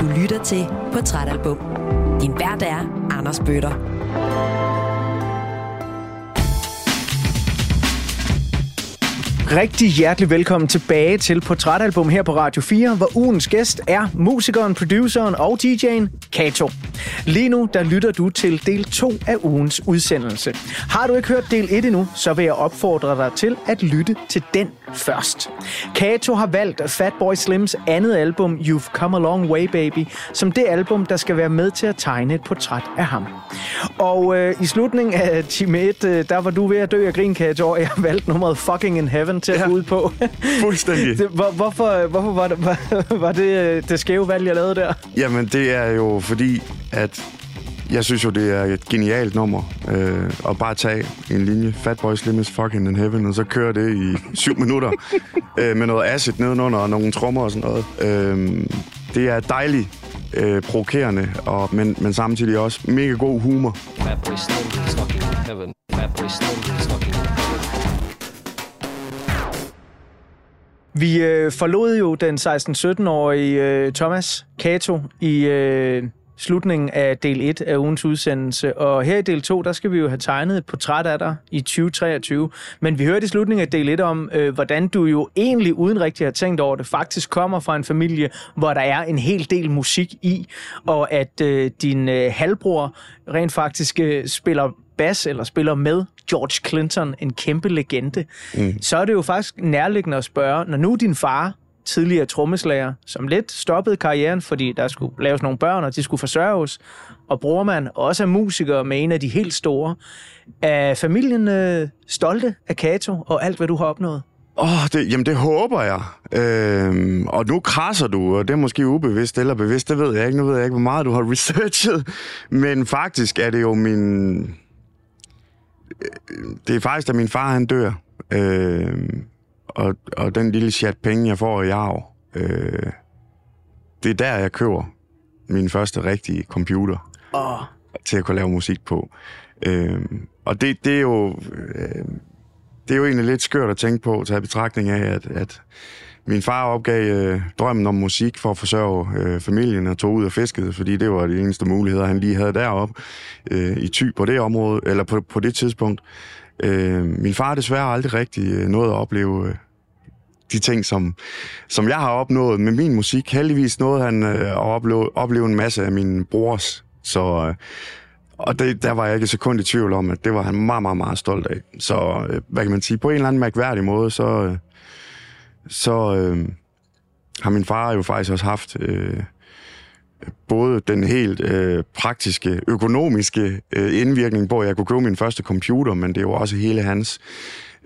Du lytter til Portrætalbum. Din vært er Anders Bøtter. Rigtig hjertelig velkommen tilbage til Portrætalbum her på Radio 4, hvor ugens gæst er musikeren, produceren og DJ'en Kato. Lige nu, der lytter du til del 2 af ugens udsendelse. Har du ikke hørt del 1 endnu, så vil jeg opfordre dig til at lytte til den først. Kato har valgt Fatboy Slims andet album, You've Come a Long Way Baby, som det album, der skal være med til at tegne et portræt af ham. Og øh, i slutningen af time 1, øh, der var du ved at dø af grin, Kato, og jeg valgte nummeret Fucking in Heaven til at Ja. gå ud på. Fuldstændig. Det, hvor, hvorfor, hvorfor var det, var, var det øh, det skæve valg, jeg lavede der? Jamen, det er jo fordi, at jeg synes jo, det er et genialt nummer. Øh, at bare tage en linje, Fatboy Slim is fucking in heaven, og så køre det i syv minutter øh, med noget acid nedenunder og nogle trommer og sådan noget. Øh, det er dejligt øh, provokerende, og, men, men samtidig også mega god humor. Fatboy Slim is fucking in heaven. Fatboy Slim is Vi øh, forlod jo den 16-17-årige øh, Thomas Kato i øh, slutningen af del 1 af ugens udsendelse. Og her i del 2, der skal vi jo have tegnet et portræt af dig i 2023. Men vi hørte i slutningen af del 1 om, øh, hvordan du jo egentlig uden rigtig at have tænkt over det, faktisk kommer fra en familie, hvor der er en hel del musik i, og at øh, din øh, halvbror rent faktisk øh, spiller bas eller spiller med George Clinton, en kæmpe legende, mm. så er det jo faktisk nærliggende at spørge, når nu din far, tidligere trommeslager, som lidt stoppede karrieren, fordi der skulle laves nogle børn, og de skulle forsørges, og brormand også er musiker med en af de helt store, er familien øh, stolte af Kato og alt, hvad du har opnået? Åh, oh, det, jamen det håber jeg. Øhm, og nu krasser du, og det er måske ubevidst eller bevidst, det ved jeg ikke. Nu ved jeg ikke, hvor meget du har researchet. Men faktisk er det jo min... øh, Det er faktisk, da min far han dør. Øhm, og, og den lille chat penge, jeg får i arv. Øh, det er der, jeg køber min første rigtige computer Åh, til at kunne lave musik på. Øhm, og det, det er jo... Øh, det er jo egentlig lidt skørt at tænke på, tage i betragtning af, at, at min far opgav øh, drømmen om musik for at forsørge øh, familien og tog ud og fiskede, fordi det var de eneste muligheder, han lige havde deroppe øh, i Thy på det område, eller på, på det tidspunkt. Øh, min far desværre aldrig rigtig øh, nåede at opleve øh, de ting, som, som jeg har opnået med min musik. Heldigvis nåede han øh, at opleve, opleve en masse af mine brors, så... Øh, og det, der var jeg ikke et sekund i tvivl om, at det var han meget, meget, meget stolt af. Så, øh, hvad kan man sige, på en eller anden mærkværdig måde, så, øh, så øh, har min far jo faktisk også haft øh, både den helt øh, praktiske, økonomiske øh, indvirkning på, at jeg kunne købe min første computer, men det er jo også hele hans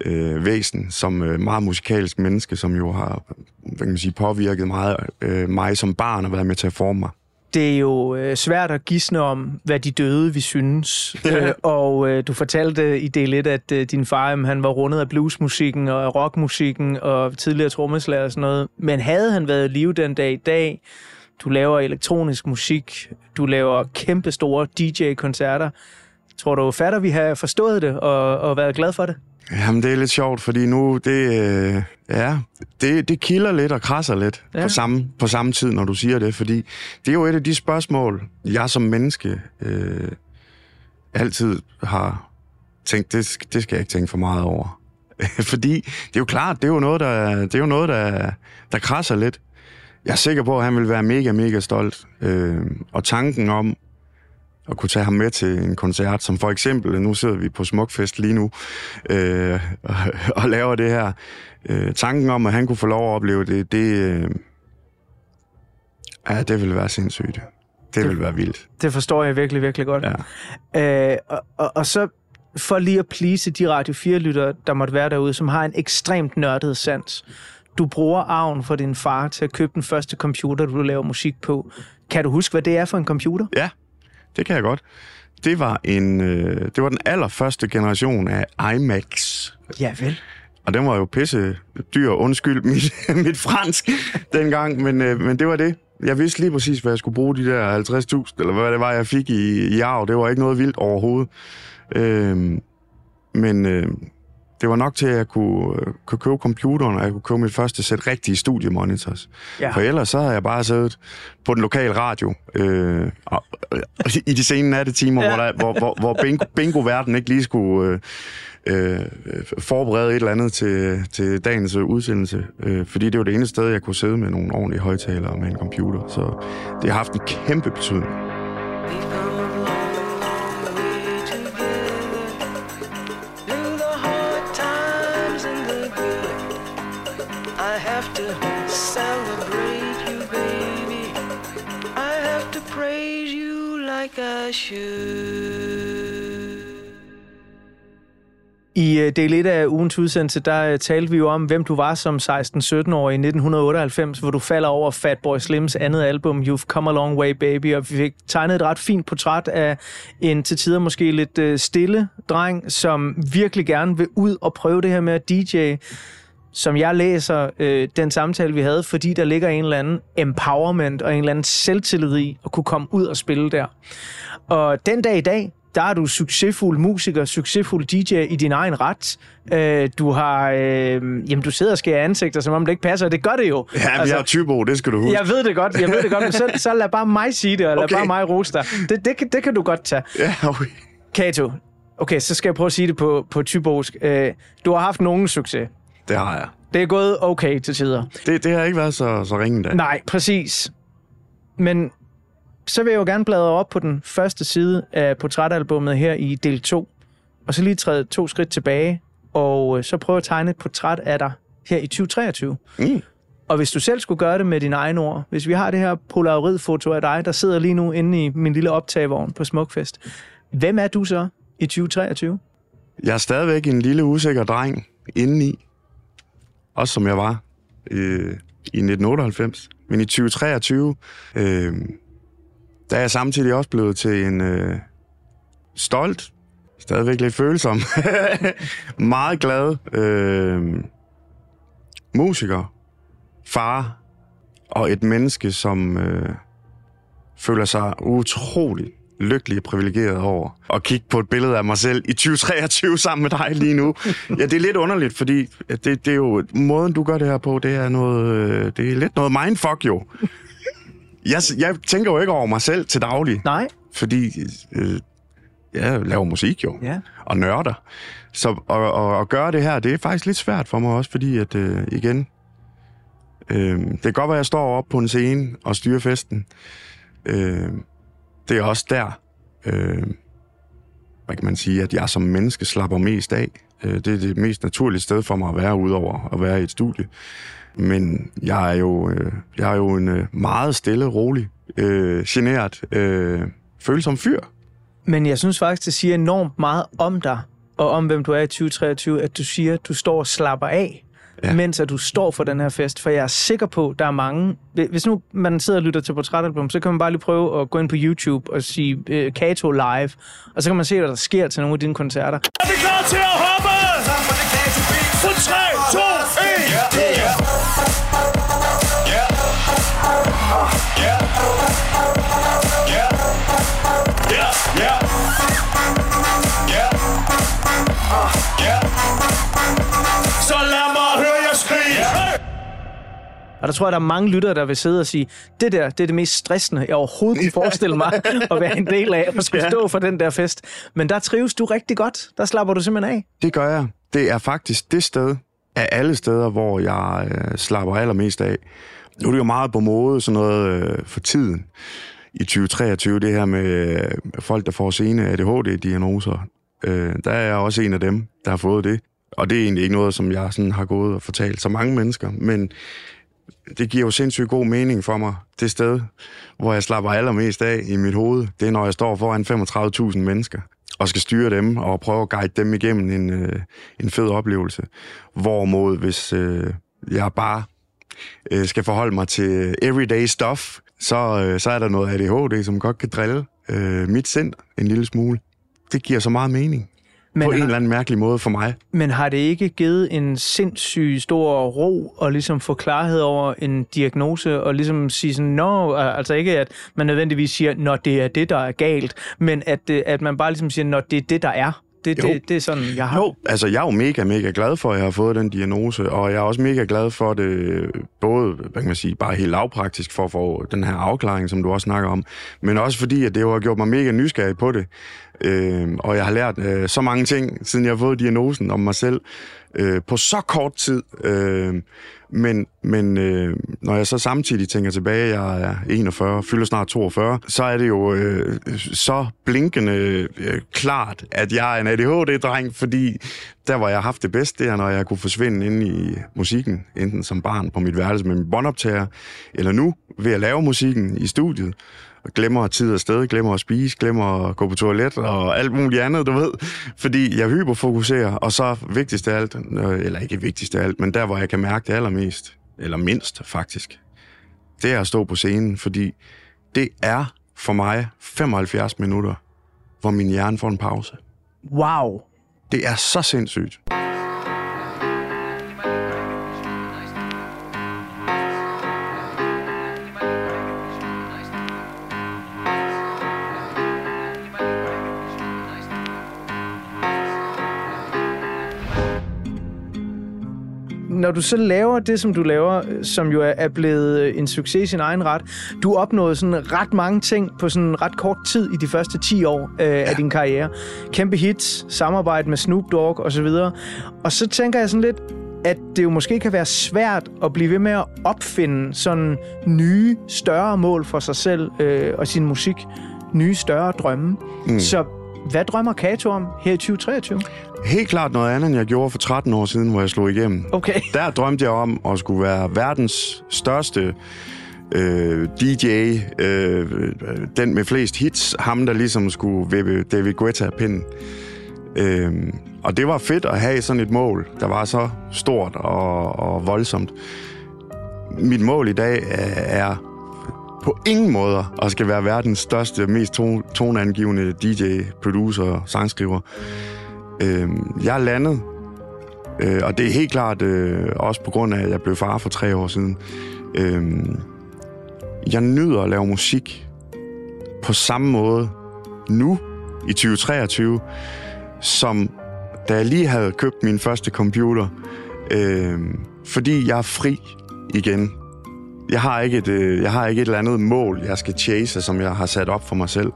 øh, væsen som øh, meget musikalsk menneske, som jo har hvad kan man sige, påvirket meget øh, mig som barn og været med til at forme mig det er jo øh, svært at gisne om, hvad de døde vi synes. øh, og øh, du fortalte i del 1, at øh, din far jamen, han var rundet af bluesmusikken og rockmusikken og tidligere trommeslager og sådan noget. Men havde han været i live den dag i dag, du laver elektronisk musik, du laver kæmpe store DJ-koncerter, tror du fatter, vi har forstået det og, og været glad for det? Jamen, det er lidt sjovt, fordi nu, det, øh, ja, det, det kilder lidt og krasser lidt Ja. på, samme, på samme tid, når du siger det, fordi det er jo et af de spørgsmål, jeg som menneske øh, altid har tænkt, det, det skal jeg ikke tænke for meget over. fordi det er jo klart, det er jo noget, der, det er jo noget, der, der krasser lidt. Jeg er sikker på, at han vil være mega, mega stolt. Øh, og tanken om at kunne tage ham med til en koncert, som for eksempel, nu sidder vi på Smukfest lige nu, øh, og, og laver det her. Øh, tanken om, at han kunne få lov at opleve det, det, øh, ja, det ville være sindssygt. Det ville være vildt. Det forstår jeg virkelig, virkelig godt. Ja. Øh, og, og, og så for lige at please de Radio 4-lyttere, der måtte være derude, som har en ekstremt nørdet sans. Du bruger arven for din far til at købe den første computer, du laver musik på. Kan du huske, hvad det er for en computer? Ja, det kan jeg godt. Det var, en, øh, det var den allerførste generation af iMacs. Ja vel. Og den var jo pisse dyr, undskyld mit, mit fransk dengang, men, øh, men det var det. Jeg vidste lige præcis, hvad jeg skulle bruge de der 50.000, eller hvad det var, jeg fik i, i arv. Det var ikke noget vildt overhovedet. Øh, men øh, det var nok til, at jeg kunne, øh, kunne købe computeren, og jeg kunne købe mit første sæt rigtige studiemonitors. Ja. For ellers så havde jeg bare siddet på den lokale radio øh, og, øh, i de sene nattetimer, Ja. hvor, der, hvor, hvor, hvor bingo, bingo-verden ikke lige skulle øh, øh, forberede et eller andet til, til dagens udsendelse. Øh, fordi det var det eneste sted, jeg kunne sidde med nogle ordentlige højtalere med en computer. Så det har haft en kæmpe betydning. Like I. I del 1 af ugens udsendelse, der øh, talte vi jo om, hvem du var som 16-17-årig i 1998, hvor du falder over Fatboy Slims andet album, You've Come a Long Way Baby, og vi fik tegnet et ret fint portræt af en til tider måske lidt øh, stille dreng, som virkelig gerne vil ud og prøve det her med at DJ, som jeg læser øh, den samtale, vi havde, fordi der ligger en eller anden empowerment og en eller anden selvtillid i at kunne komme ud og spille der. Og den dag i dag, der er du succesfuld musiker, succesfuld DJ i din egen ret. Øh, du har, øh, jamen du sidder og skærer ansigter, som om det ikke passer, og det gør det jo. Ja, men altså, jeg er typo, det skal du huske. jeg ved det godt, jeg ved det godt, men så, så lad bare mig sige det, og lad Okay. bare mig rose dig. Det, det, kan- det kan du godt tage. Ja, okay. Kato, okay, så skal jeg prøve at sige det på, på typosk. Øh, du har haft nogen succes. Det har jeg. Det er gået okay til tider. Det, det har ikke været så, så ringe da. Nej, præcis. Men så vil jeg jo gerne bladre op på den første side af portrætalbummet her i del 2, og så lige træde to skridt tilbage, og øh, så prøve at tegne et portræt af dig her i 2023. Mm. Og hvis du selv skulle gøre det med dine egne ord, hvis vi har det her polaroidfoto af dig, der sidder lige nu inde i min lille optagvogn på Smukfest, hvem er du så i 2023? Jeg er stadigvæk en lille usikker dreng indeni. Også som jeg var øh, i 1998. Men i 2023, øh, der er jeg samtidig også blevet til en øh, stolt, stadigvæk lidt følsom, meget glad øh, musiker, far og et menneske, som øh, føler sig utrolig lykkelig og privilegeret over at kigge på et billede af mig selv i 2023 sammen med dig lige nu. Ja, det er lidt underligt, fordi det, det er jo måden, du gør det her på, det er noget, øh, det er lidt noget mindfuck jo. Jeg, jeg tænker jo ikke over mig selv til daglig, Nej? fordi øh, jeg laver musik jo, Ja. og nørder. Så at, at, at gøre det her, det er faktisk lidt svært for mig også, fordi at, øh, igen, øh, det kan godt være, at jeg står op på en scene og styrer festen. Øh, det er også der, øh, hvad kan man sige, at jeg som menneske slapper mest af. Øh, det er det mest naturlige sted for mig at være, udover at være i et studie. Men jeg er jo, øh, jeg er jo en øh, meget stille, rolig, øh, generet, øh, følsom fyr. Men jeg synes faktisk, det siger enormt meget om dig, og om hvem du er i 2023, at du siger, at du står og slapper af, ja. Mens at du står for den her fest. For jeg er sikker på, at der er mange... Hvis nu man sidder og lytter til portrætalbum, så kan man bare lige prøve at gå ind på YouTube og sige uh, Kato live, og så kan man se, hvad der sker til nogle af dine koncerter. Er vi klar til at hoppe? På 3, 2, Og der tror jeg, der er mange lyttere, der vil sidde og sige, det der, det er det mest stressende, jeg overhovedet kunne forestille mig at være en del af, at skulle stå for den der fest. Men der trives du rigtig godt. Der slapper du simpelthen af. Det gør jeg. Det er faktisk det sted af alle steder, hvor jeg øh, slapper allermest af. Nu er det jo meget på mode, sådan noget øh, for tiden i 2023, det her med øh, folk, der får sene ADHD-diagnoser. Øh, der er jeg også en af dem, der har fået det. Og det er egentlig ikke noget, som jeg sådan har gået og fortalt så mange mennesker, men det giver jo sindssygt god mening for mig. Det sted, hvor jeg slapper allermest af i mit hoved, det er, når jeg står foran 35.000 mennesker og skal styre dem og prøve at guide dem igennem en, øh, en fed oplevelse. Hvorimod, hvis øh, jeg bare øh, skal forholde mig til everyday stuff, så, øh, så er der noget ADHD, som godt kan drille øh, mit sind en lille smule. Det giver så meget mening. Men på en har- eller anden mærkelig måde for mig. Men har det ikke givet en sindssyg stor ro og ligesom få klarhed over en diagnose og ligesom sige sådan, nå, altså ikke at man nødvendigvis siger, når det er det, der er galt, men at, det- at man bare ligesom siger, når det er det, der er. Det, Jo. det, det er sådan, jeg har... Jo, altså jeg er jo mega, mega glad for, at jeg har fået den diagnose, og jeg er også mega glad for det, både, hvad kan man sige, bare helt lavpraktisk for at få den her afklaring, som du også snakker om, men også fordi, at det jo har gjort mig mega nysgerrig på det. Øh, og jeg har lært øh, så mange ting, siden jeg har fået diagnosen om mig selv, øh, på så kort tid. Øh, men men øh, når jeg så samtidig tænker tilbage, jeg er 41, fylder snart 42, så er det jo øh, så blinkende øh, klart, at jeg er en ADHD-dreng, fordi der, hvor jeg har haft det bedst, det er, når jeg kunne forsvinde ind i musikken, enten som barn på mit værelse med min båndoptager, eller nu ved at lave musikken i studiet og glemmer tid og sted, glemmer at spise, glemmer at gå på toilet og alt muligt andet, du ved. Fordi jeg hyperfokuserer, og så vigtigst af alt, øh, eller ikke vigtigst af alt, men der, hvor jeg kan mærke det allermest, eller mindst faktisk, det er at stå på scenen, fordi det er for mig 75 minutter, hvor min hjerne får en pause. Wow. Det er så sindssygt. Du så laver det, som du laver, øh, som jo er- blevet øh, en succes i sin egen ret, du opnåede sådan ret mange ting på sådan ret kort tid i de første 10 år øh, af din karriere. Kæmpe hits, samarbejde med Snoop Dogg osv. Og så tænker jeg sådan lidt, at det jo måske kan være svært at blive ved med at opfinde sådan nye, større mål for sig selv øh, og sin musik. Nye, større drømme. Mm. Så hvad drømmer Kato om her i 2023? Helt klart noget andet, end jeg gjorde for 13 år siden, hvor jeg slog igennem. Okay. Der drømte jeg om at skulle være verdens største øh, DJ, øh, den med flest hits, ham der ligesom skulle vippe David Guetta pinden. Øh, og det var fedt at have sådan et mål, der var så stort og, og voldsomt. Mit mål i dag er, på ingen måder at skal være verdens største, mest to- toneangivende DJ, producer, sangskriver. Øh, jeg er landet Øh, og det er helt klart øh, også på grund af, at jeg blev far for tre år siden. Øh, jeg nyder at lave musik på samme måde nu i 2023, som da jeg lige havde købt min første computer. Øh, fordi jeg er fri igen. Jeg har, ikke et, øh, jeg har ikke et eller andet mål, jeg skal chase, som jeg har sat op for mig selv.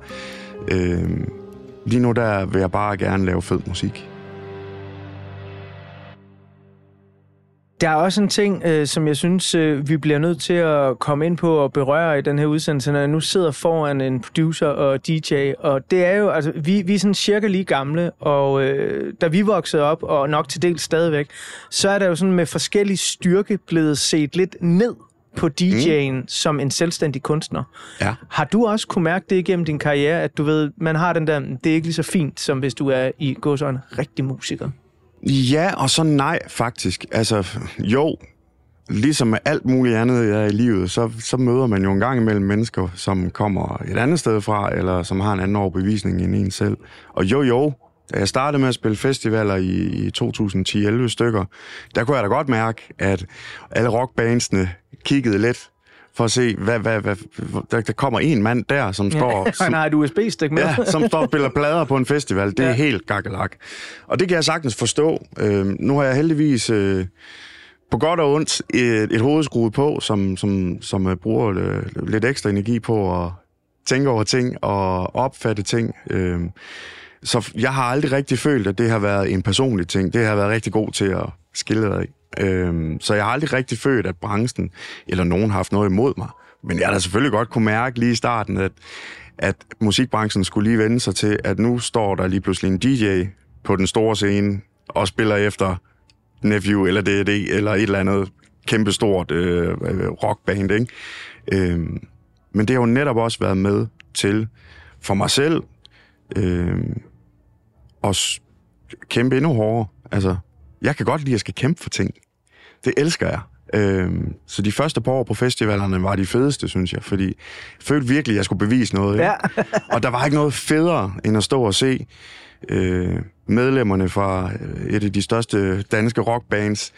Øh, lige nu der vil jeg bare gerne lave fed musik. Der er også en ting, øh, som jeg synes, øh, vi bliver nødt til at komme ind på og berøre i den her udsendelse, når jeg nu sidder foran en producer og DJ. Og det er jo, altså, vi, vi er sådan cirka lige gamle, og øh, da vi voksede op, og nok til dels stadigvæk, så er der jo sådan med forskellig styrke blevet set lidt ned på DJ'en mm. som en selvstændig kunstner. Ja. Har du også kunne mærke det igennem din karriere, at du ved, man har den der, det er ikke lige så fint, som hvis du er i gå en rigtig musiker? Ja, og så nej, faktisk. Altså, jo, ligesom med alt muligt andet ja, i livet, så, så møder man jo en gang imellem mennesker, som kommer et andet sted fra, eller som har en anden overbevisning end en selv. Og jo, jo, da jeg startede med at spille festivaler i, i 2010-11 stykker, der kunne jeg da godt mærke, at alle rockbandsene kiggede lidt for at se, hvad, hvad, hvad, der, der kommer en mand der, som står... Han har et USB-stik med. Ja, som står og spiller plader på en festival. Det er Ja. ja. helt gakkelak. Og det kan jeg sagtens forstå. Øh, nu har jeg heldigvis øh, på godt og ondt et, et hoved skruet på, som, som, som øh, bruger øh, lidt ekstra energi på at tænke over ting og opfatte ting. Øh, så jeg har aldrig rigtig følt, at det har været en personlig ting. Det har jeg været rigtig god til at skille det af. Øhm, så jeg har aldrig rigtig følt, at branchen eller nogen har haft noget imod mig. Men jeg har da selvfølgelig godt kunne mærke lige i starten, at, at musikbranchen skulle lige vende sig til, at nu står der lige pludselig en DJ på den store scene og spiller efter Nephew eller D&D eller et eller andet kæmpestort øh, rockband. Ikke? Øhm, men det har jo netop også været med til for mig selv øh, at kæmpe endnu hårdere. Altså, jeg kan godt lide, at jeg skal kæmpe for ting. Det elsker jeg. Øhm, så de første par år på festivalerne var de fedeste, synes jeg, fordi jeg følte virkelig, at jeg skulle bevise noget. Ja. og der var ikke noget federe, end at stå og se øh, medlemmerne fra øh, et af de største danske rockbands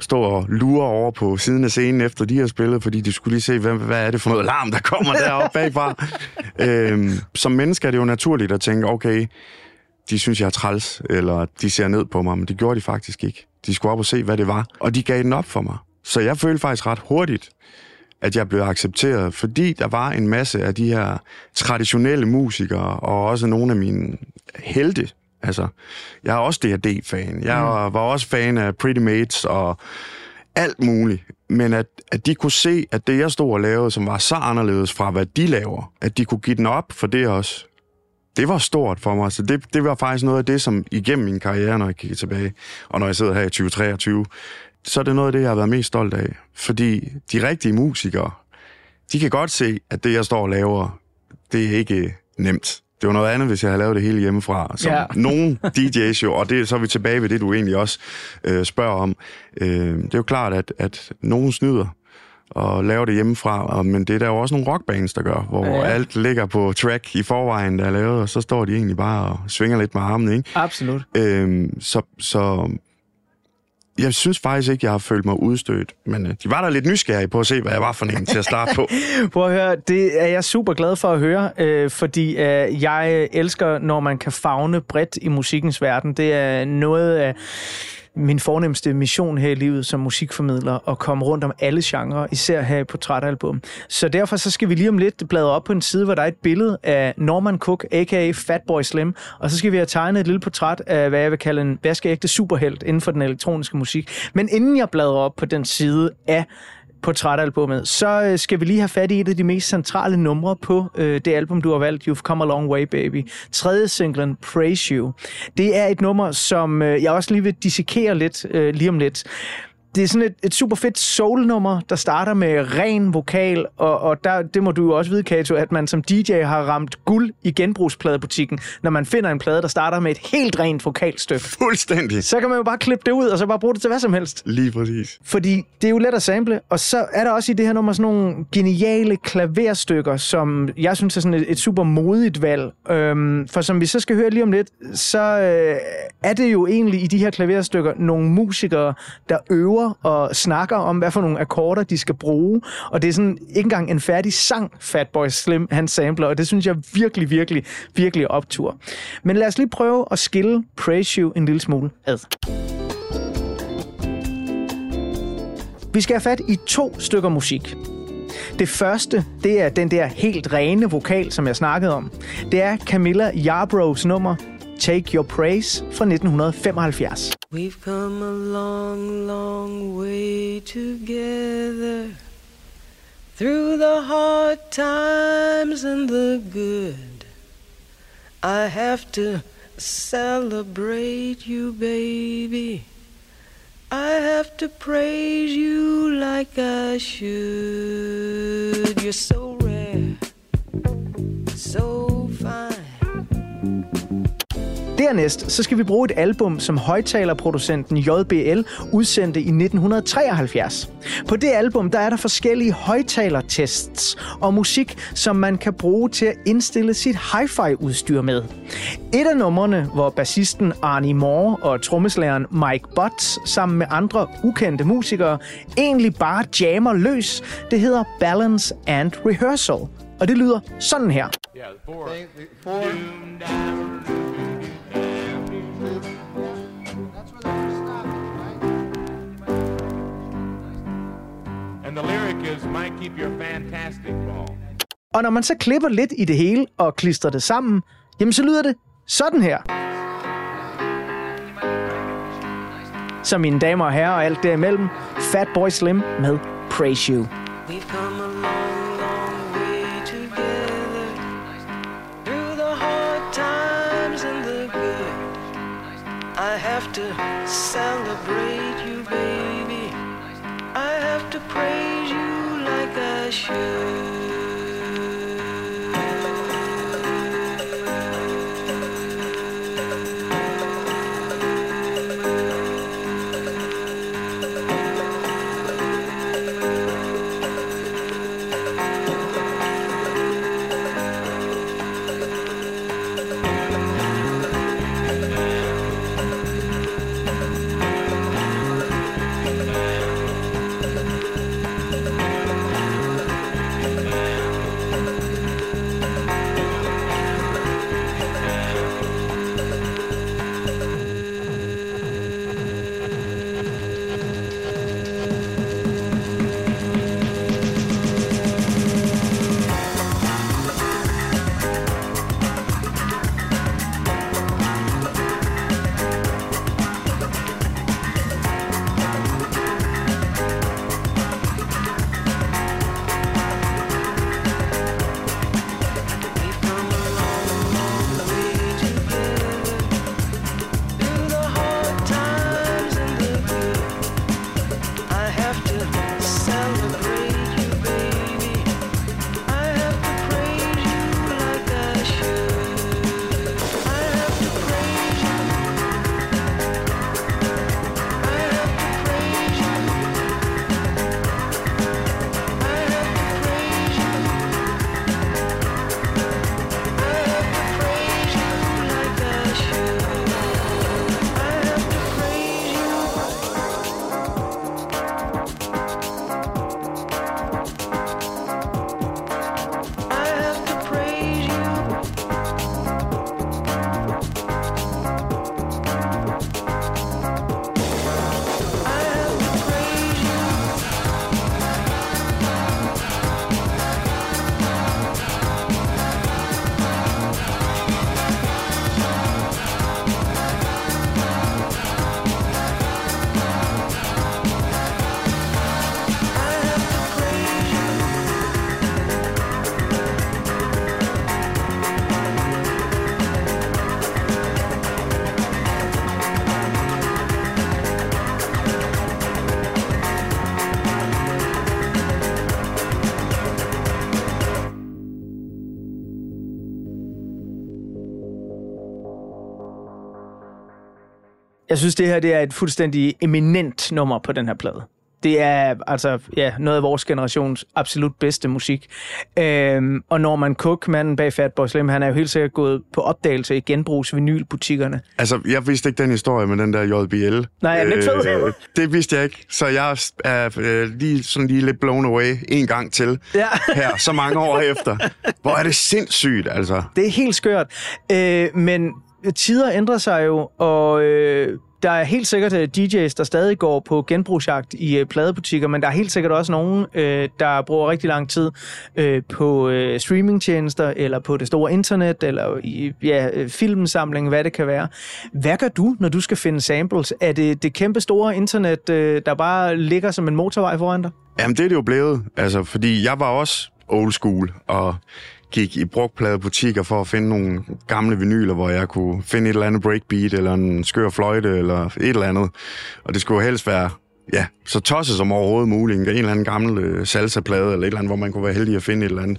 stå og lure over på siden af scenen, efter de har spillet, fordi de skulle lige se, hvad, hvad er det for noget larm, der kommer deroppe bagfra. øhm, som menneske er det jo naturligt at tænke, okay, de synes, jeg er træls, eller de ser ned på mig, men det gjorde de faktisk ikke. De skulle op og se, hvad det var, og de gav den op for mig. Så jeg følte faktisk ret hurtigt, at jeg blev accepteret, fordi der var en masse af de her traditionelle musikere, og også nogle af mine helte. Altså, jeg er også D&D-fan. Jeg mm. var også fan af Pretty Mates og alt muligt. Men at, at de kunne se, at det, jeg stod og lavede, som var så anderledes fra, hvad de laver, at de kunne give den op for det også, det var stort for mig. Så det, det var faktisk noget af det, som igennem min karriere, når jeg kigger tilbage, og når jeg sidder her i 2023, så er det noget af det, jeg har været mest stolt af. Fordi de rigtige musikere, de kan godt se, at det, jeg står og laver, det er ikke nemt. Det var noget andet, hvis jeg havde lavet det hele hjemmefra. Som Ja. nogen DJ's jo, og det, så er vi tilbage ved det, du egentlig også øh, spørger om. Øh, det er jo klart, at, at nogen snyder og laver det hjemmefra, og, men det er der jo også nogle rockbands, der gør, hvor Ja. alt ligger på track i forvejen, der er lavet, og så står de egentlig bare og svinger lidt med armene, ikke? Absolut. Øhm, så, så jeg synes faktisk ikke, jeg har følt mig udstødt. Men øh, de var da lidt nysgerrige på at se, hvad jeg var for en til at starte på. Prøv at høre, det er jeg super glad for at høre, øh, fordi øh, jeg elsker, når man kan fagne bredt i musikkens verden. Det er noget af min fornemmeste mission her i livet som musikformidler, at komme rundt om alle genrer, især her i Portrætalbum. Så derfor så skal vi lige om lidt bladre op på en side, hvor der er et billede af Norman Cook, a.k.a. Fatboy Slim, og så skal vi have tegnet et lille portræt af, hvad jeg vil kalde en vaskeægte superhelt inden for den elektroniske musik. Men inden jeg bladrer op på den side af portrætalbummet, så øh, skal vi lige have fat i et af de mest centrale numre på øh, det album, du har valgt, You've Come a Long Way, Baby. Tredje singlen, Praise You. Det er et nummer, som øh, jeg også lige vil dissekere lidt øh, lige om lidt. Det er sådan et, et super fedt soul-nummer, der starter med ren vokal, og, og der, det må du jo også vide, Kato, at man som DJ har ramt guld i genbrugspladebutikken, når man finder en plade, der starter med et helt rent vokalstykke. Fuldstændig. Så kan man jo bare klippe det ud, og så bare bruge det til hvad som helst. Lige præcis. Fordi det er jo let at sample, og så er der også i det her nummer sådan nogle geniale klaverstykker, som jeg synes er sådan et, et super modigt valg. Øhm, for som vi så skal høre lige om lidt, så øh, er det jo egentlig i de her klaverstykker nogle musikere, der øver og snakker om, hvad for nogle akkorder de skal bruge. Og det er sådan ikke engang en færdig sang, Fatboy Slim han sampler, og det synes jeg virkelig, virkelig, virkelig optur. Men lad os lige prøve at skille Praise You en lille smule ad. Vi skal have fat i to stykker musik. Det første, det er den der helt rene vokal, som jeg snakkede om. Det er Camilla Yarbroghs nummer Take Your Praise fra 1975. We've come a long, long way together through the hard times and the good. I have to celebrate you, baby. I have to praise you like I should. You're so rare, so fine. Dernæst så skal vi bruge et album, som højtalerproducenten JBL udsendte i 1973. På det album der er der forskellige højtalertests og musik, som man kan bruge til at indstille sit hi-fi-udstyr med. Et af numrene, hvor bassisten Arnie Moore og trommeslageren Mike Butts sammen med andre ukendte musikere egentlig bare jammer løs, det hedder Balance and Rehearsal. Og det lyder sådan her. And the lyric is, might keep your fantastic ball. Og når man så klipper lidt i det hele og klistrer det sammen, jamen så lyder det sådan her. Så mine damer og herrer og alt derimellem, Fatboy Slim med Praise You. We've come a long. I have to like I Jeg synes, det her det er et fuldstændig eminent nummer på den her plade. Det er altså ja, noget af vores generations absolut bedste musik. Øhm, og Norman Cook, manden bag Fatboy Slim, han er jo helt sikkert gået på opdagelse i genbrugsvinylbutikkerne. Altså, jeg vidste ikke den historie med den der JBL. Nej, er den ikke fed? Øh, det vidste jeg ikke, så jeg er øh, lige, sådan lige lidt blown away en gang til Ja. her, så mange år efter. Hvor er det sindssygt, altså. Det er helt skørt. Øh, men tider ændrer sig jo, og øh, der er helt sikkert øh, DJ's, der stadig går på genbrugsjagt i øh, pladebutikker, men der er helt sikkert også nogen, øh, der bruger rigtig lang tid på streamingtjenester, eller på det store internet, eller i ja, filmsamling, hvad det kan være. Hvad gør du, når du skal finde samples? Er det det kæmpe store internet, der bare ligger som en motorvej foran dig? Jamen, det er det jo blevet, altså, fordi jeg var også old school, og gik i brugtpladebutikker for at finde nogle gamle vinyler, hvor jeg kunne finde et eller andet breakbeat, eller en skør fløjte, eller et eller andet. Og det skulle helst være ja, så tosset som overhovedet muligt. En eller anden gammel øh, salsa-plade, eller et eller andet, hvor man kunne være heldig at finde et eller andet,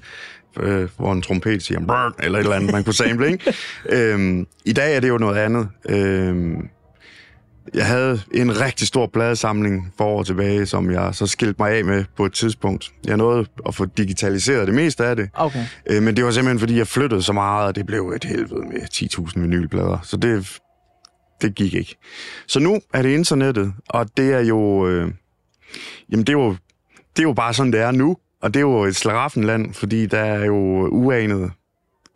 øh, hvor en trompet siger, Brr, eller et eller andet, man kunne sample, ikke? øhm, I dag er det jo noget andet. Øhm, jeg havde en rigtig stor pladesamling for år tilbage, som jeg så skilte mig af med på et tidspunkt. Jeg nåede at få digitaliseret det meste af det. Okay. Øh, men det var simpelthen, fordi jeg flyttede så meget, og det blev et helvede med 10.000 vinylplader. Så det, det gik ikke. Så nu er det internettet, og det er jo... Øh, jamen, det er jo, det er jo bare sådan, det er nu. Og det er jo et slaraffenland, fordi der er jo uanede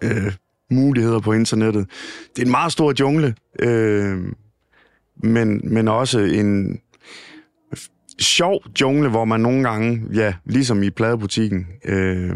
øh, muligheder på internettet. Det er en meget stor jungle, øh, men, men også en sjov jungle, hvor man nogle gange, ja, ligesom i pladebutikken, øh,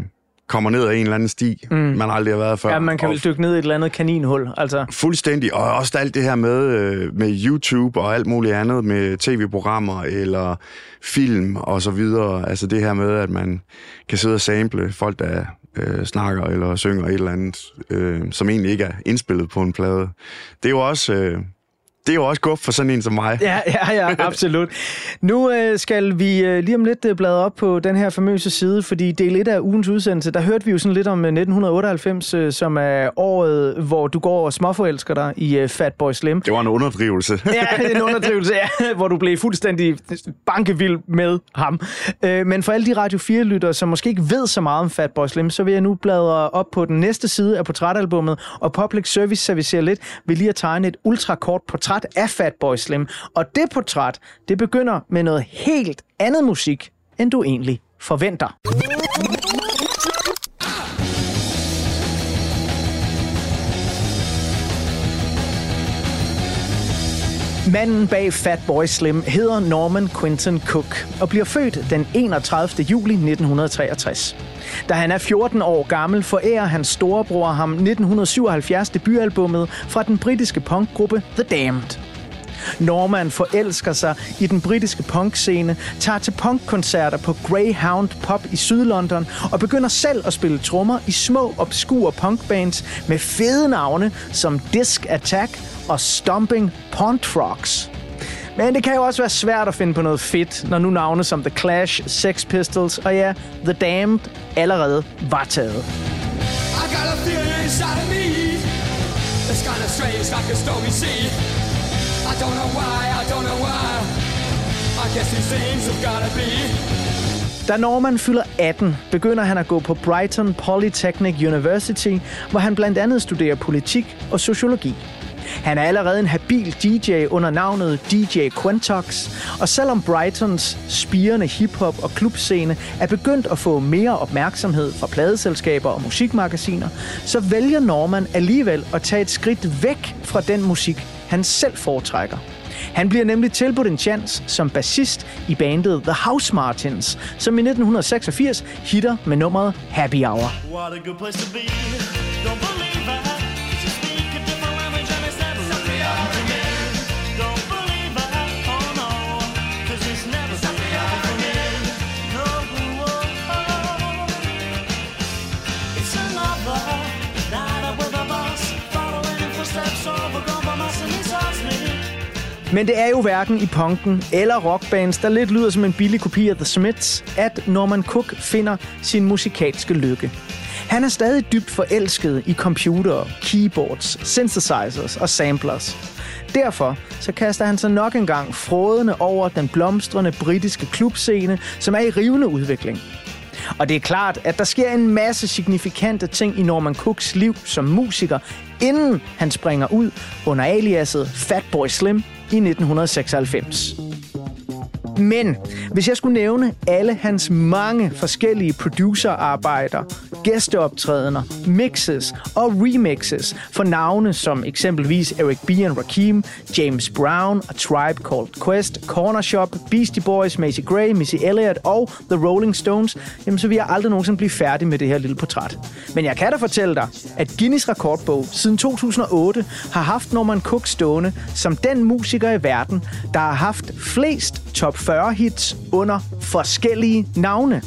kommer ned ad en eller anden sti, mm. man aldrig har været før. Ja, man kan vel dykke ned i et eller andet kaninhul. Altså, Fuldstændig, og også alt det her med, øh, med YouTube og alt muligt andet, med tv-programmer eller film og så videre. Altså det her med, at man kan sidde og sample folk, der øh, snakker eller synger et eller andet, øh, som egentlig ikke er indspillet på en plade. Det er jo også... Øh, det er jo også guf for sådan en som mig. Ja, ja, ja, absolut. Nu øh, skal vi øh, lige om lidt øh, bladre op på den her famøse side, fordi del 1 af ugens udsendelse, der hørte vi jo sådan lidt om øh, 1998, øh, som er året, hvor du går og småforelsker dig i øh, Fatboy Slim. Det var en underdrivelse. Ja, en underdrivelse, ja, hvor du blev fuldstændig bankevild med ham. Øh, Men for alle de Radio 4-lyttere, som måske ikke ved så meget om Fatboy Slim, så vil jeg nu bladre op på den næste side af portrætalbummet, og Public Service servicerer lidt ved lige at tegne et ultrakort portræt af Fatboy Slim. Og det portræt, det begynder med noget helt andet musik, end du egentlig forventer. Manden bag Fatboy Slim hedder Norman Quinton Cook og bliver født den 31. juli 1963. Da han er 14 år gammel, forærer hans storebror ham 1977 debutalbummet fra den britiske punkgruppe The Damned. Norman forelsker sig i den britiske punkscene, tager til punkkoncerter på Greyhound Pub i Sydlondon og begynder selv at spille trommer i små, obskure punkbands med fede navne som Disc Attack og Stomping Pond Frogs. Men det kan jo også være svært at finde på noget fedt, når nu navne som The Clash, Sex Pistols og ja, The Damned allerede var taget. I got a feeling inside of me. It's kind of strange, like a stormy sea. I don't know why, I don't know why. I guess these things have gotta be. Da Norman fylder 18, begynder han at gå på Brighton Polytechnic University, hvor han blandt andet studerer politik og sociologi. Han er allerede en habil DJ under navnet DJ Quentox, og selvom Brightons spirende hiphop og klubscene er begyndt at få mere opmærksomhed fra pladeselskaber og musikmagasiner, så vælger Norman alligevel at tage et skridt væk fra den musik, han selv foretrækker. Han bliver nemlig tilbudt en chance som bassist i bandet The House Martins, som i 1986 hitter med nummeret Happy Hour. What a good place to be. Don't believe. Men det er jo hverken i punken eller rockbands, der lidt lyder som en billig kopi af The Smiths, at Norman Cook finder sin musikalske lykke. Han er stadig dybt forelsket i computere, keyboards, synthesizers og samplers. Derfor så kaster han sig nok engang frådende over den blomstrende britiske klubscene, som er i rivende udvikling. Og det er klart, at der sker en masse signifikante ting i Norman Cooks liv som musiker, inden han springer ud under aliaset Fatboy Slim i 1996. Men hvis jeg skulle nævne alle hans mange forskellige producerarbejder, gæsteoptrædener, mixes og remixes for navne som eksempelvis Eric B. and Rakim, James Brown, A Tribe Called Quest, Corner Shop, Beastie Boys, Macy Gray, Missy Elliott og The Rolling Stones, jamen så vil jeg aldrig nogensinde blive færdig med det her lille portræt. Men jeg kan da fortælle dig, at Guinness rekordbog siden 2008 har haft Norman Cook stående som den musiker i verden, der har haft flest top 40 hits under forskellige navne.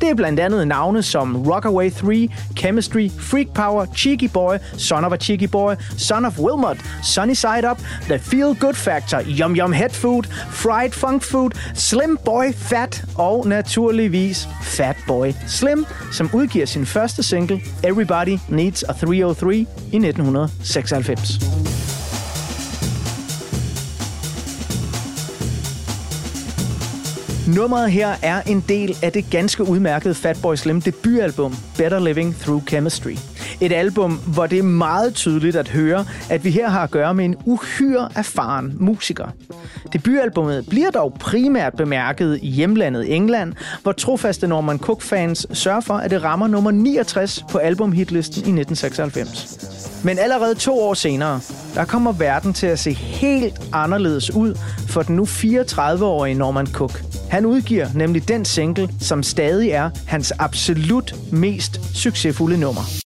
Det er blandt andet navne som Rockaway 3, Chemistry, Freak Power, Cheeky Boy, Son of a Cheeky Boy, Son of Wilmot, Sunny Side Up, The Feel Good Factor, Yum Yum Head Food, Fried Funk Food, Slim Boy Fat og naturligvis Fat Boy Slim, som udgiver sin første single Everybody Needs a 303 i 1996. Nummeret her er en del af det ganske udmærkede Fatboy Slim debutalbum Better Living Through Chemistry. Et album, hvor det er meget tydeligt at høre, at vi her har at gøre med en uhyre erfaren musiker. Debutalbummet bliver dog primært bemærket i hjemlandet England, hvor trofaste Norman Cook-fans sørger for, at det rammer nummer 69 på albumhitlisten i 1996. Men allerede to år senere, der kommer verden til at se helt anderledes ud for den nu 34-årige Norman Cook. Han udgiver nemlig den single, som stadig er hans absolut mest succesfulde nummer.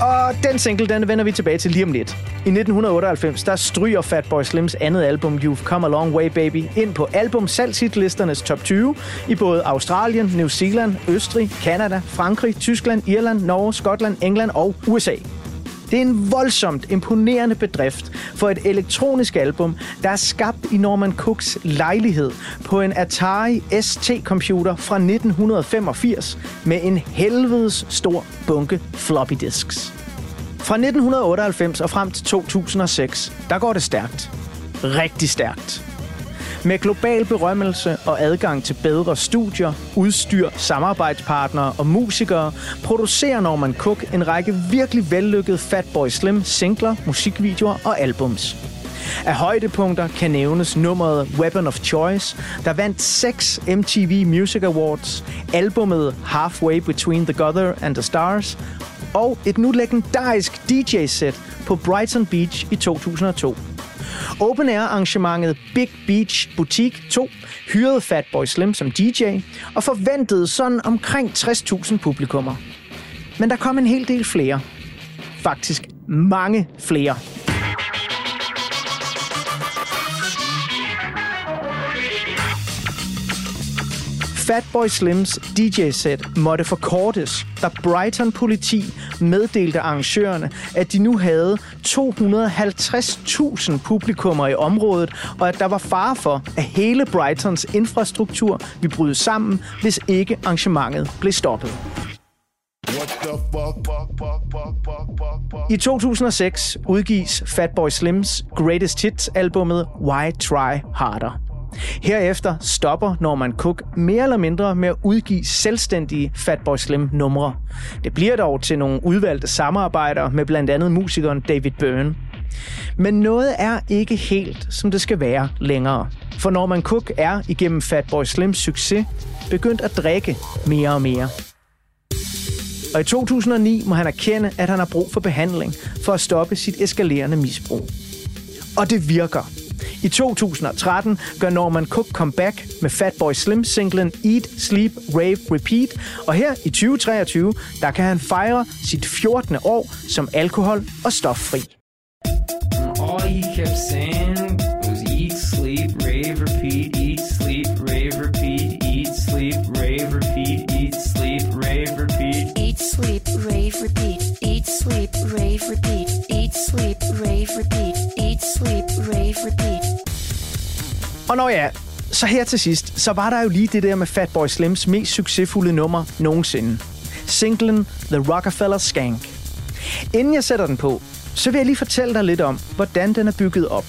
Og den single, den vender vi tilbage til lige om lidt. I 1998, der stryger Fatboy Slims andet album, You've Come A Long Way Baby, ind på album salgshitlisternes top 20 i både Australien, New Zealand, Østrig, Kanada, Frankrig, Tyskland, Irland, Norge, Skotland, England og USA. Det er en voldsomt imponerende bedrift for et elektronisk album, der er skabt i Norman Cooks lejlighed på en Atari ST-computer fra 1985 med en helvedes stor bunke floppy disks. Fra 1998 og frem til 2006, der går det stærkt. Rigtig stærkt. Med global berømmelse og adgang til bedre studier, udstyr, samarbejdspartnere og musikere, producerer Norman Cook en række virkelig vellykkede Fatboy Slim singler, musikvideoer og albums. Af højdepunkter kan nævnes nummeret Weapon of Choice, der vandt 6 MTV Music Awards, albummet Halfway Between the Gutter and the Stars, og et nu legendarisk DJ-sæt på Brighton Beach i 2002. Open Air arrangementet Big Beach Boutique 2 hyrede Fatboy Slim som DJ og forventede sådan omkring 60.000 publikummer. Men der kom en hel del flere. Faktisk mange flere. Fatboy Slims DJ-sæt måtte forkortes, da Brighton politi meddelte arrangørerne, at de nu havde 250.000 publikummer i området, og at der var fare for, at hele Brightons infrastruktur ville bryde sammen, hvis ikke arrangementet blev stoppet. I 2006 udgives Fatboy Slims Greatest Hits-albummet Why Try Harder. Herefter stopper Norman Cook mere eller mindre med at udgive selvstændige Fatboy Slim numre. Det bliver dog til nogle udvalgte samarbejder med blandt andet musikeren David Byrne. Men noget er ikke helt, som det skal være længere. For Norman Cook er igennem Fatboy Slims succes begyndt at drikke mere og mere. Og i 2009 må han erkende, at han har brug for behandling for at stoppe sit eskalerende misbrug. Og det virker. I 2013 gør Norman Cook comeback med Fatboy Slim singlen Eat, Sleep, Rave, Repeat. Og her i 2023, der kan han fejre sit 14. år som alkohol- og stoffri. kept saying Og når ja, så her til sidst, så var der jo lige det der med Fatboy Slims mest succesfulde nummer nogensinde. Singlen The Rockefeller Skank. Inden jeg sætter den på, så vil jeg lige fortælle dig lidt om, hvordan den er bygget op.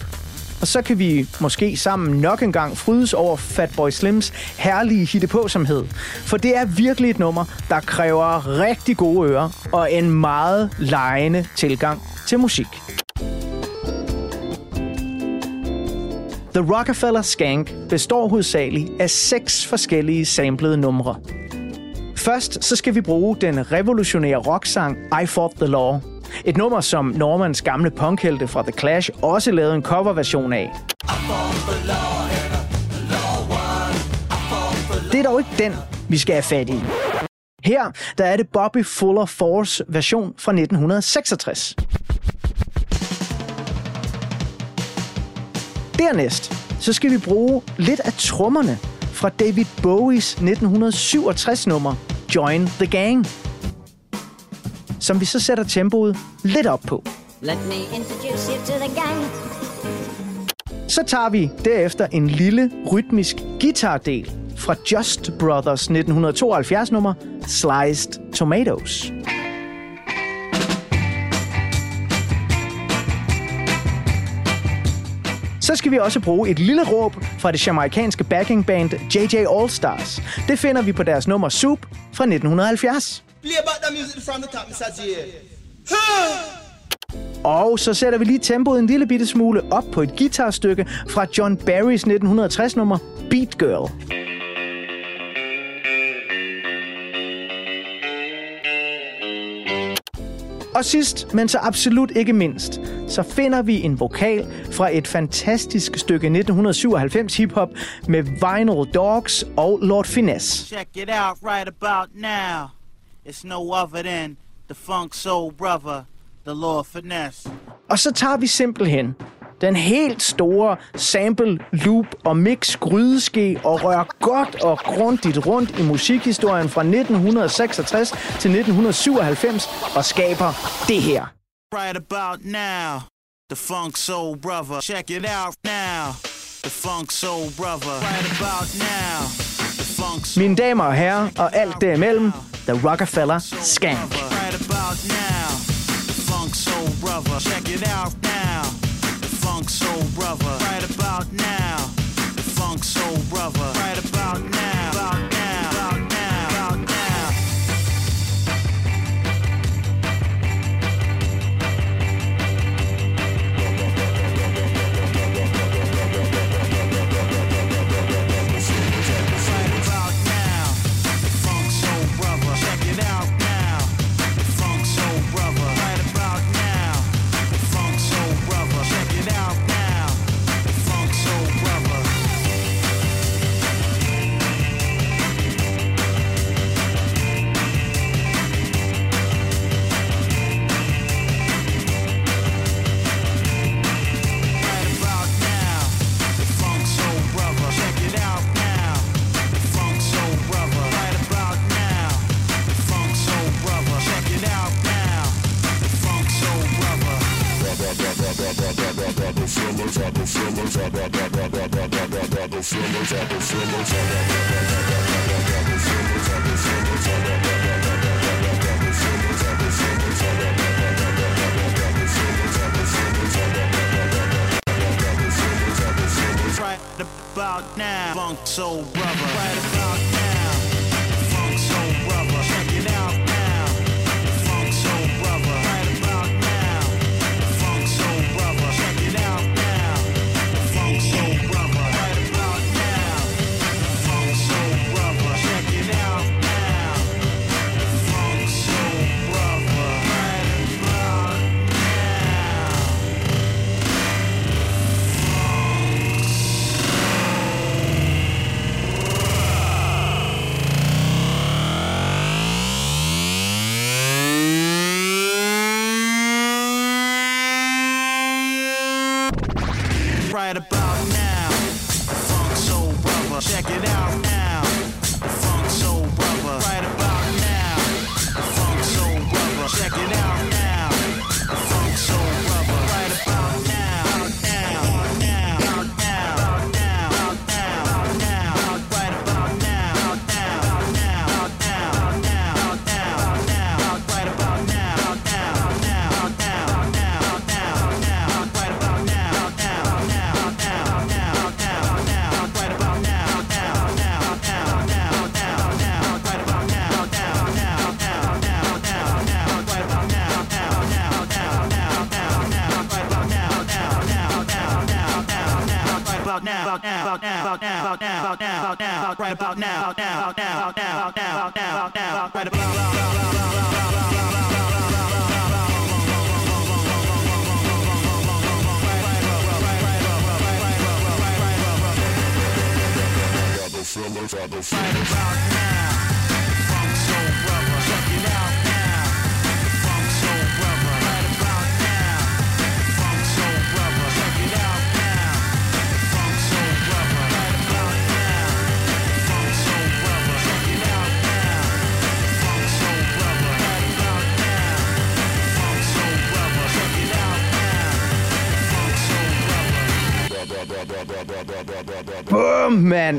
Og så kan vi måske sammen nok en gang frydes over Fatboy Slims herlige hittepåsomhed. For det er virkelig et nummer, der kræver rigtig gode ører og en meget lejende tilgang til musik. The Rockefeller Skank består hovedsageligt af seks forskellige samplede numre. Først så skal vi bruge den revolutionære rocksang I Fought the Law. Et nummer, som Normans gamle punkhelte fra The Clash også lavede en coverversion af. Det er dog ikke den, vi skal have fat i. Her der er det Bobby Fuller Force version fra 1966. Dernæst så skal vi bruge lidt af trommerne fra David Bowies 1967 nummer Join the Gang, som vi så sætter tempoet lidt op på. Let me introduce you to the gang. Så tager vi derefter en lille rytmisk guitardel fra Just Brothers 1972 nummer Sliced Tomatoes. Så skal vi også bruge et lille råb fra det jamaikanske backingband JJ All Stars. Det finder vi på deres nummer Soup fra 1970. Play back the music from the top, Mr. J. Og så sætter vi lige tempoet en lille bitte smule op på et guitarstykke fra John Barrys 1960 nummer Beat Girl. Og sidst, men så absolut ikke mindst, så finder vi en vokal fra et fantastisk stykke 1997 hiphop med Vinyl Dogs og Lord Finesse. Check it out right about now. It's no other than the funk soul brother, the Lord Finesse. Og så tager vi simpelthen den helt store sample, loop og mix grydeske og rører godt og grundigt rundt i musikhistorien fra 1966 til 1997 og skaber det her. Right about now, the funk soul brother. Check it out now, the funk soul brother. Right about now, the funk soul Mine damer og herrer og alt derimellem, The Rockefeller Skank. Right about now, the funk soul brother. Check it out now, funk soul brother. Right about now, the funk soul brother. Right about now, about now,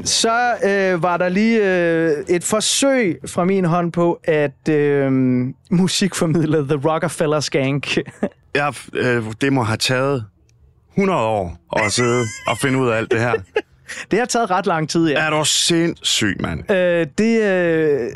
Så øh, var der lige øh, et forsøg fra min hånd på at øh, musikformidle The Rockefeller Skank. Ja, øh, det må have taget 100 år at sidde og finde ud af alt det her. Det har taget ret lang tid, ja. Er du sindssyg, mand? Øh, det, øh,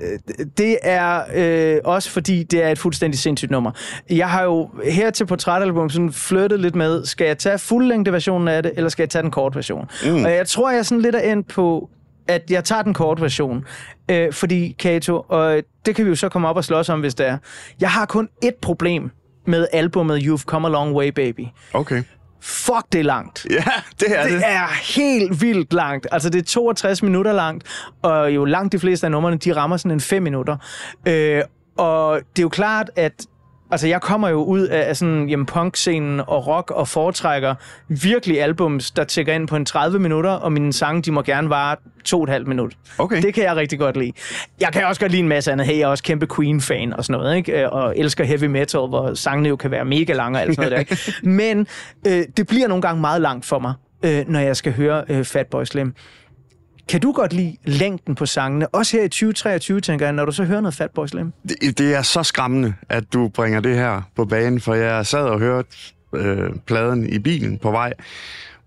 det er øh, også fordi, det er et fuldstændig sindssygt nummer. Jeg har jo her til portrætalbum sådan flyttet lidt med, skal jeg tage fuldlængde versionen af det, eller skal jeg tage den korte version? Mm. Og jeg tror, jeg sådan lidt er endt på, at jeg tager den korte version. Øh, fordi, Kato, og det kan vi jo så komme op og slås om, hvis det er. Jeg har kun ét problem med albumet You've Come a Long Way, Baby. Okay. Fuck, det er langt. Ja, det er det. Det er helt vildt langt. Altså, det er 62 minutter langt, og jo langt de fleste af numrene, de rammer sådan en 5 minutter. Øh, og det er jo klart, at Altså, jeg kommer jo ud af, af sådan, jamen, punk-scenen og rock og foretrækker virkelig albums, der tækker ind på en 30 minutter, og mine sange, de må gerne vare to og et halvt minut. Okay. Det kan jeg rigtig godt lide. Jeg kan også godt lide en masse andet. Hey, jeg er også kæmpe Queen-fan og sådan noget, ikke? Og elsker heavy metal, hvor sangene jo kan være mega lange og alt sådan noget der. Men øh, det bliver nogle gange meget langt for mig, øh, når jeg skal høre øh, Fatboy Slim. Kan du godt lide længden på sangene? Også her i 2023, tænker jeg, når du så hører noget Fatboy Slim. Det, det er så skræmmende, at du bringer det her på banen, for jeg sad og hørte øh, pladen i bilen på vej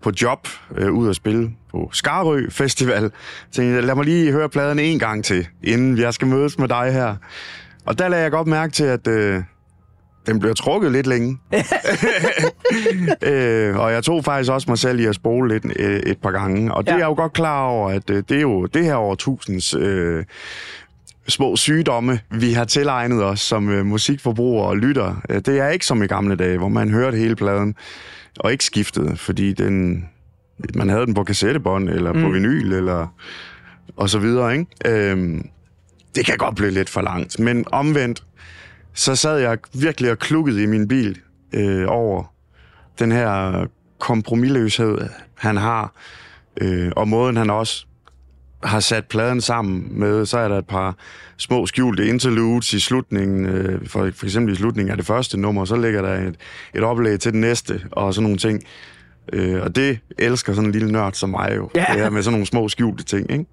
på job øh, ud at spille på Skarø Festival. Så tænkte jeg, lad mig lige høre pladen en gang til, inden jeg skal mødes med dig her. Og der lagde jeg godt mærke til, at øh, den blev trukket lidt længe. øh, og jeg tog faktisk også mig selv i at spole lidt øh, et par gange. Og det Ja. er jeg jo godt klar over, at øh, det er jo det her årtusinds øh, små sygdomme, vi har tilegnet os som øh, musikforbrugere og lytter. Øh, det er ikke som i gamle dage, hvor man hørte hele pladen og ikke skiftede, fordi den, man havde den på kassettebånd eller mm. på vinyl eller og så videre, ikke? Øhm, det kan godt blive lidt for langt, men omvendt, så sad jeg virkelig og klukkede i min bil øh, over den her kompromilløshed, han har, øh, og måden han også har sat pladen sammen med, så er der et par små skjulte interludes i slutningen, øh, for, for eksempel i slutningen af det første nummer, så ligger der et, et oplæg til det næste, og sådan nogle ting. Øh, og det elsker sådan en lille nørd som mig jo, Ja. det her med sådan nogle små skjulte ting, ikke?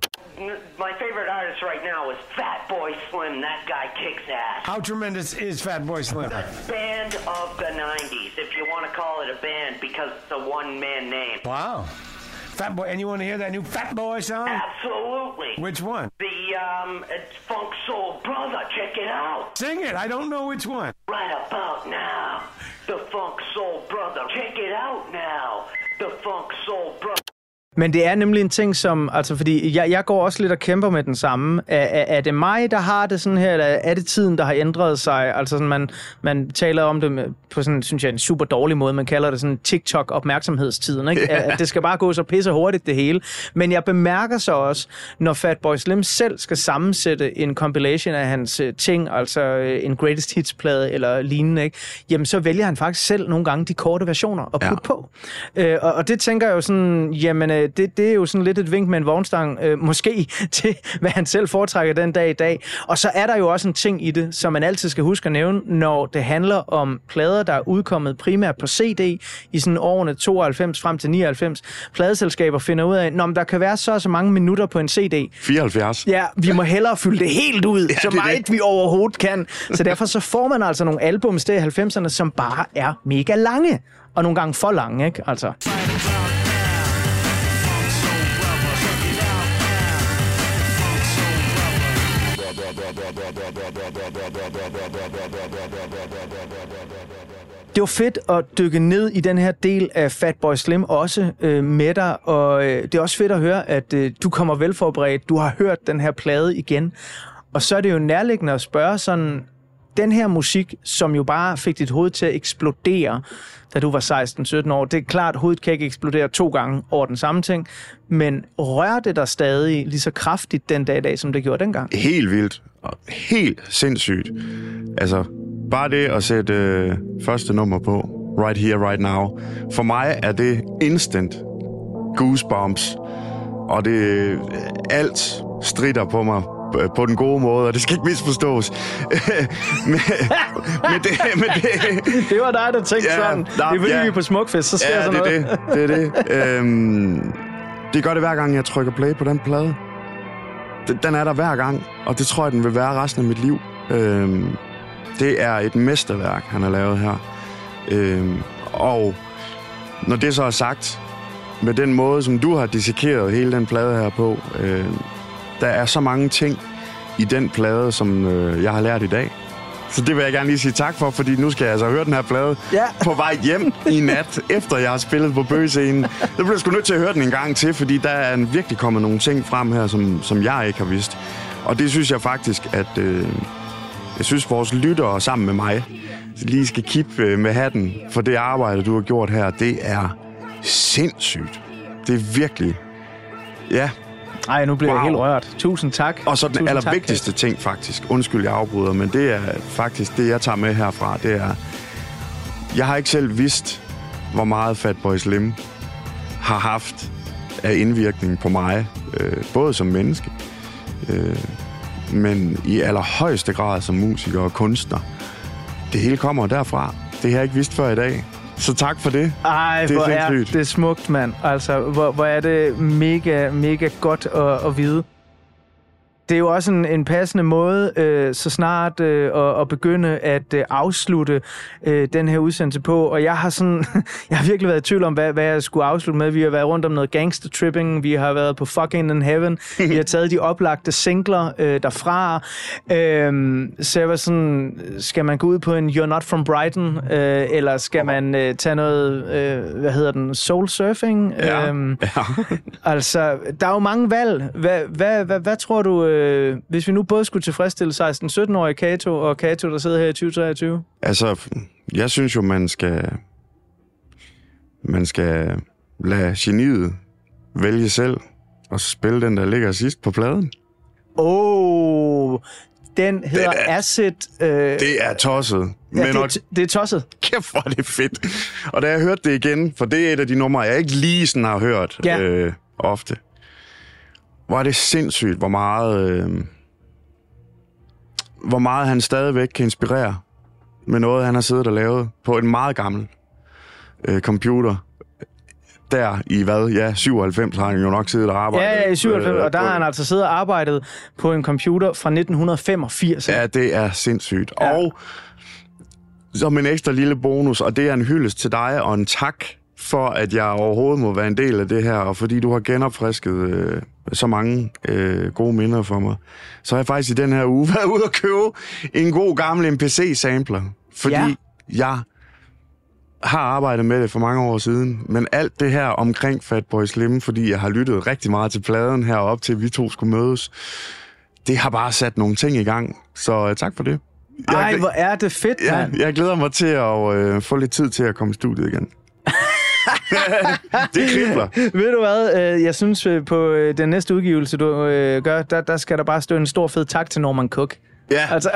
How tremendous is Fat Boy Slim? Band of the 90s, if you want to call it a band, because it's a one-man name. Wow. Fat Boy, and you want to hear that new Fat Boy song? Absolutely. Which one? The um, it's Funk Soul Brother. Check it out. Sing it. I don't know which one. Right about now, the Funk Soul Brother. Check it out now, the Funk Soul Brother. Men det er nemlig en ting, som... Altså, fordi jeg, jeg går også lidt og kæmper med den samme. Er, er, er det mig, der har det sådan her, eller er det tiden, der har ændret sig? Altså, sådan, man, man taler om det med, på sådan, synes jeg, en super dårlig måde. Man kalder det sådan TikTok-opmærksomhedstiden, ikke? At, at det skal bare gå så pisse hurtigt, det hele. Men jeg bemærker så også, når Fatboy Slim selv skal sammensætte en compilation af hans øh, ting, altså øh, en greatest hits-plade eller lignende, ikke? Jamen, så vælger han faktisk selv nogle gange de korte versioner at putte Ja. på. Øh, og, og det tænker jeg jo sådan, jamen øh, det, det er jo sådan lidt et vink med en vognstang, øh, måske til, hvad han selv foretrækker den dag i dag. Og så er der jo også en ting i det, som man altid skal huske at nævne, når det handler om plader, der er udkommet primært på CD i sådan årene 92 frem til 99. Pladeselskaber finder ud af, at der kan være så og så mange minutter på en CD. 74. Ja, vi må hellere fylde det helt ud, ja, så meget det. vi overhovedet kan. Så derfor så får man altså nogle albums der i 90'erne, som bare er mega lange. Og nogle gange for lange, ikke? Altså. Det var fedt at dykke ned i den her del af Fatboy Slim også øh, med dig, og øh, det er også fedt at høre, at øh, du kommer velforberedt. Du har hørt den her plade igen. Og så er det jo nærliggende at spørge sådan, den her musik, som jo bare fik dit hoved til at eksplodere, da du var 16-17 år. Det er klart, at hovedet kan ikke eksplodere to gange over den samme ting, men rører det dig stadig lige så kraftigt den dag i dag, som det gjorde dengang? Helt vildt. Og helt sindssygt. Altså, bare det at sætte øh, første nummer på, Right Here, Right Now, for mig er det instant goosebumps. Og det øh, alt strider på mig øh, på den gode måde, og det skal ikke misforstås. men, men, det, men det, det var dig, der tænkte Ja, sådan. nej, det er fordi, ja. vi er på Smukfest, så sker ja, sådan det er noget. det. Det er det. øhm, det gør det hver gang, jeg trykker play på den plade. Den- Den er der hver gang, og det tror jeg, den vil være resten af mit liv. Øhm, det er et mesterværk, han har lavet her. Øhm, og når det så er sagt, med den måde, som du har dissekeret hele den plade her på, øh, der er så mange ting i den plade, som øh, jeg har lært i dag. Så det vil jeg gerne lige sige tak for, fordi nu skal jeg altså høre den her plade ja. på vej hjem i nat, efter jeg har spillet på bøgescenen. Der bliver jeg sgu nødt til at høre den en gang til, fordi der er virkelig kommet nogle ting frem her, som, som jeg ikke har vidst. Og det synes jeg faktisk, at øh, jeg synes, vores lyttere sammen med mig lige skal kippe øh, med hatten for det arbejde, du har gjort her. Det er sindssygt. Det er virkelig... Ja, Ej, nu bliver wow. jeg helt rørt. Tusind tak. og så den Tusind tak, allervigtigste ting faktisk, undskyld jeg afbryder, men det er faktisk det, jeg tager med herfra, det er, jeg har ikke selv vidst, hvor meget Fatboy Slim har haft af indvirkning på mig, øh, både som menneske, øh, men i allerhøjeste grad som musiker og kunstner. Det hele kommer derfra. Det har jeg ikke vidst før i dag. Så tak for det. Ej, Det er hvor er det smukt, mand. Altså, hvor, hvor er det mega, mega godt at, at vide. Det er jo også en, en passende måde, øh, så snart øh, at, at begynde at øh, afslutte øh, den her udsendelse på. Og jeg har sådan, jeg har virkelig været i tvivl om, hvad, hvad jeg skulle afslutte med. Vi har været rundt om noget gangster tripping, vi har været på fucking in heaven, vi har taget de oplagte singler øh, derfra. Øh, så jeg var sådan, skal man gå ud på en You're Not From Brighton, øh, eller skal man øh, tage noget, øh, hvad hedder den, soul surfing? Ja. Øhm, ja. Altså, der er jo mange valg. Hvad, hvad, hvad, hvad tror du, øh, hvis vi nu både skulle tilfredsstille 16-17-årige Kato og Kato, der sidder her i 2023? Altså, jeg synes jo, man skal... Man skal lade geniet vælge selv og spille den, der ligger sidst på pladen. Åh, oh, den hedder Den er- Acid. Øh, Det er tosset. ja, det, og- er, det er tosset. Kæft, hvor er det fedt. Og da jeg hørte det igen, for det er et af de numre, jeg ikke lige sådan har hørt Ja. øh, ofte. Hvor er det sindssygt, hvor meget... Øh, hvor meget han stadigvæk kan inspirere med noget, han har siddet og lavet på en meget gammel øh, computer. Der i hvad? Ja, 97 har han jo nok siddet og arbejdet. Ja, ja, i 97, øh, og der har han altså siddet og arbejdet på en computer fra 1985. Ja, det er sindssygt. Ja. Og som en ekstra lille bonus, og det er en hyldest til dig, og en tak for, at jeg overhovedet må være en del af det her, og fordi du har genopfrisket øh, så mange øh, gode minder for mig, så har jeg faktisk i den her uge været ude og købe en god gammel MPC-sampler, fordi Ja. jeg har arbejdet med det for mange år siden, men alt det her omkring Fatboy Slim, fordi jeg har lyttet rigtig meget til pladen herop til, vi to skulle mødes, det har bare sat nogle ting i gang. Så øh, tak for det. Ej, hvor er det fedt, mand. jeg glæder mig til at øh, få lidt tid til at komme i studiet igen. det kribler. Ved du hvad, øh, jeg synes øh, på øh, den næste udgivelse, du gør, der, der skal der bare stå en stor fed tak til Norman Cook. Ja, Altså,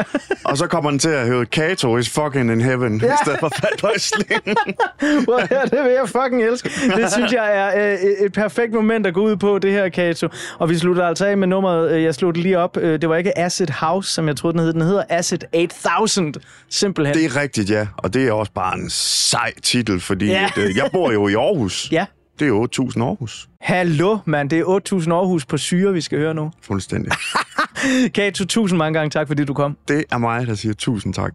og så kommer den til at høre Kato is fucking in heaven, ja. i stedet for Fatboy Slim. Hvor er det vil jeg fucking elske. Det synes jeg er øh, et perfekt moment at gå ud på, det her, Kato. Og vi slutter altså af med nummeret, øh, jeg sluttede lige op. Øh, Det var ikke Acid House, som jeg troede, den hed. Den hedder Acid 8000, simpelthen. Det er rigtigt, ja. Og det er også bare en sej titel, fordi Ja. ja. at, øh, jeg bor jo i Aarhus. Ja. Det er 8.000 Aarhus. Hallo, mand. Det er 8.000 Aarhus på syre, vi skal høre nu. Fuldstændig. Kato, tusind mange gange tak, fordi du kom. Det er mig, der siger tusind tak.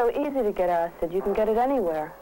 So easy to get acid. You can get it anywhere.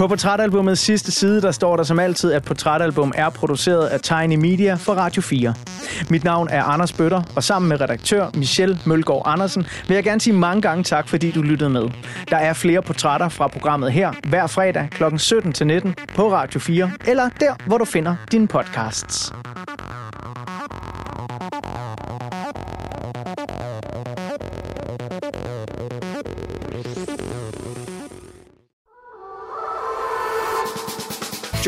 På portrætalbumets sidste side, der står der som altid, at portrætalbum er produceret af Tiny Media for Radio 4. Mit navn er Anders Bøtter, og sammen med redaktør Michelle Mølgaard Andersen vil jeg gerne sige mange gange tak, fordi du lyttede med. Der er flere portrætter fra programmet her hver fredag kl. 17-19 på Radio 4, eller der, hvor du finder dine podcasts.